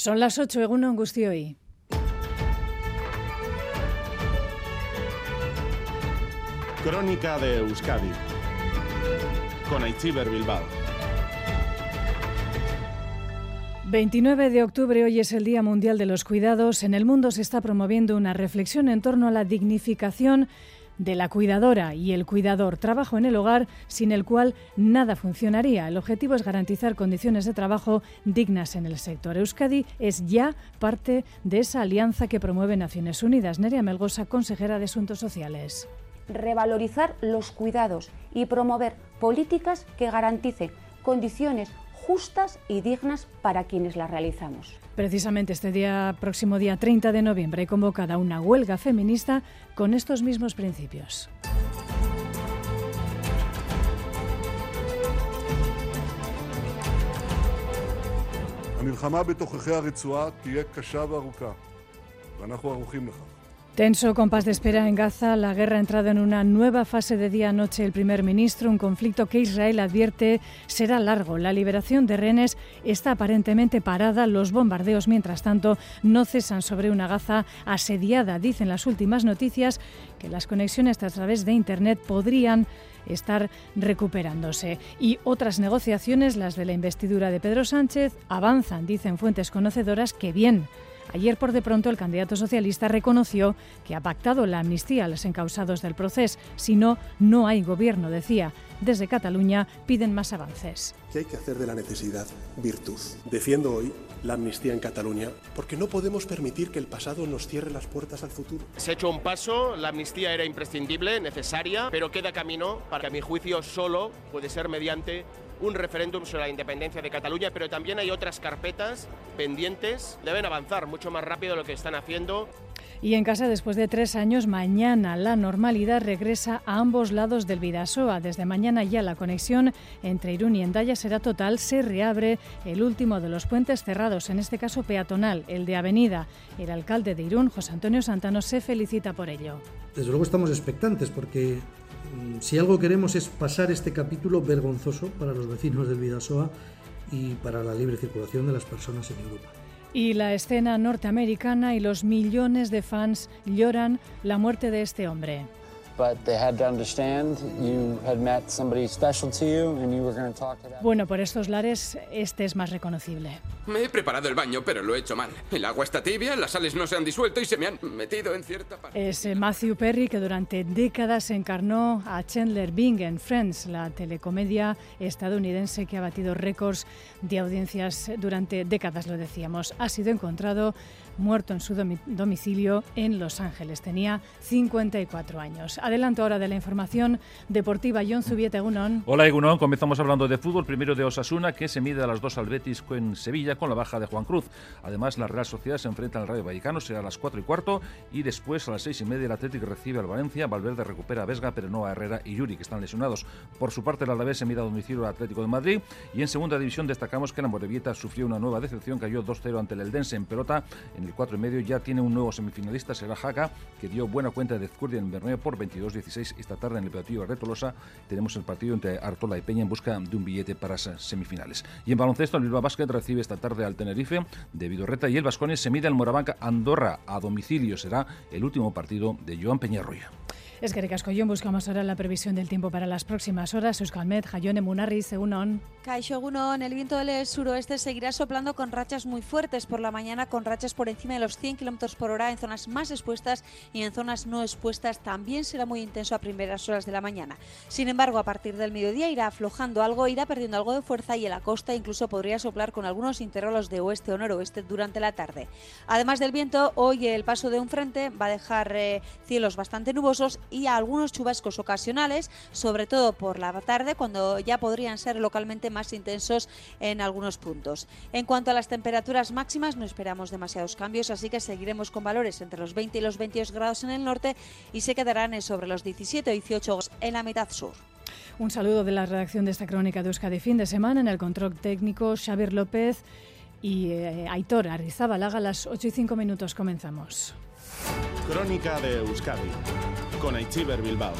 Son las 8 egun hoy. Crónica de Euskadi con Aichiber Bilbao. 29 de octubre, hoy es el Día Mundial de los Cuidados. En el mundo se está promoviendo una reflexión en torno a la dignificación de la cuidadora y el cuidador, trabajo en el hogar sin el cual nada funcionaría. El objetivo es garantizar condiciones de trabajo dignas en el sector. Euskadi es ya parte de esa alianza que promueve Naciones Unidas. Neria Melgosa, consejera de Asuntos Sociales. Revalorizar los cuidados y promover políticas que garanticen condiciones justas y dignas para quienes las realizamos. Precisamente este día, próximo día 30 de noviembre, hay convocada una huelga feminista con estos mismos principios. Tenso compás de espera en Gaza, la guerra ha entrado en una nueva fase de día-noche. El primer ministro, un conflicto que Israel advierte será largo. La liberación de rehenes está aparentemente parada. Los bombardeos, mientras tanto, no cesan sobre una Gaza asediada. Dicen las últimas noticias que las conexiones a través de Internet podrían estar recuperándose. Y otras negociaciones, las de la investidura de Pedro Sánchez, avanzan, dicen fuentes conocedoras, que bien Ayer, por de pronto, el candidato socialista reconoció que ha pactado la amnistía a los encausados del proceso. Si no, no hay gobierno, decía. Desde Cataluña piden más avances. ¿Qué hay que hacer de la necesidad? Virtud. Defiendo hoy la amnistía en Cataluña porque no podemos permitir que el pasado nos cierre las puertas al futuro. Se ha hecho un paso, la amnistía era imprescindible, necesaria, pero queda camino para que a mi juicio solo puede ser mediante un referéndum sobre la independencia de Cataluña, pero también hay otras carpetas pendientes. Deben avanzar mucho más rápido de lo que están haciendo. Y en casa, después de tres años, mañana la normalidad regresa a ambos lados del Vidasoa. Desde mañana ya la conexión entre Irún y Endaya será total. Se reabre el último de los puentes cerrados, en este caso peatonal, el de Avenida. El alcalde de Irún, José Antonio Santano, se felicita por ello. Desde luego estamos expectantes porque Mm, si algo queremos es pasar este capítulo vergonzoso para los vecinos del Vidasoa y para la libre circulación de las personas en Europa. Y la escena norteamericana y los millones de fans lloran la muerte de este hombre. Bueno, por estos lares este es más reconocible. Me he preparado el baño, pero lo he hecho mal. El agua está tibia, las sales no se han disuelto y se me han metido en cierta parte. Es eh, Matthew Perry que durante décadas encarnó a Chandler Bing en Friends, la telecomedia estadounidense que ha batido récords de audiencias durante décadas, lo decíamos. Ha sido encontrado muerto en su domicilio en Los Ángeles. Tenía 54 años. Adelanto ahora de la información deportiva. John Zubieta, Egunon. Hola, Egunon. Comenzamos hablando de fútbol. Primero de Osasuna, que se mide a las dos al Betis en Sevilla con la baja de Juan Cruz. Además, la Real Sociedad se enfrenta al Rayo Vallecano, será a las 4 y cuarto. Y después, a las 6 y media, el Atlético recibe al Valencia. Valverde recupera a Vesga, pero no a Herrera y Yuri, que están lesionados. Por su parte, el Alavés se mide a domicilio al Atlético de Madrid. Y en segunda división destacamos que la Morevieta sufrió una nueva decepción, cayó 2-0 ante el Eldense en pelota en el 4 y medio ya tiene un nuevo semifinalista, será Jaca, que dio buena cuenta de Zcurdia en Bernabéu por 22-16 esta tarde en el partido de Tolosa. Tenemos el partido entre Artola y Peña en busca de un billete para semifinales. Y en baloncesto, el Bilbao Basket recibe esta tarde al Tenerife de Vidorreta y el Vascones se mide al Morabanca Andorra a domicilio. Será el último partido de Joan Peñarroya. Es que Ricasco, buscamos ahora la previsión del tiempo para las próximas horas. Euskalmet, Jayone Munarri, Egunon. Caixo Egunon, el viento del suroeste seguirá soplando con rachas muy fuertes por la mañana, con rachas por encima de los 100 km por hora en zonas más expuestas y en zonas no expuestas también será muy intenso a primeras horas de la mañana. Sin embargo, a partir del mediodía irá aflojando algo, irá perdiendo algo de fuerza y en la costa incluso podría soplar con algunos intervalos de oeste o noroeste durante la tarde. Además del viento, hoy el paso de un frente va a dejar eh, cielos bastante nubosos y algunos chubascos ocasionales, sobre todo por la tarde, cuando ya podrían ser localmente más intensos en algunos puntos. En cuanto a las temperaturas máximas, no esperamos demasiados cambios, así que seguiremos con valores entre los 20 y los 22 grados en el norte y se quedarán sobre los 17 o 18 en la mitad sur. Un saludo de la redacción de esta crónica de Euskadi fin de semana en el control técnico Xavier López y eh, Aitor Arrizabalaga. A las 8 y 5 minutos comenzamos. Crónica de Euskadi con Aichiber Bilbao.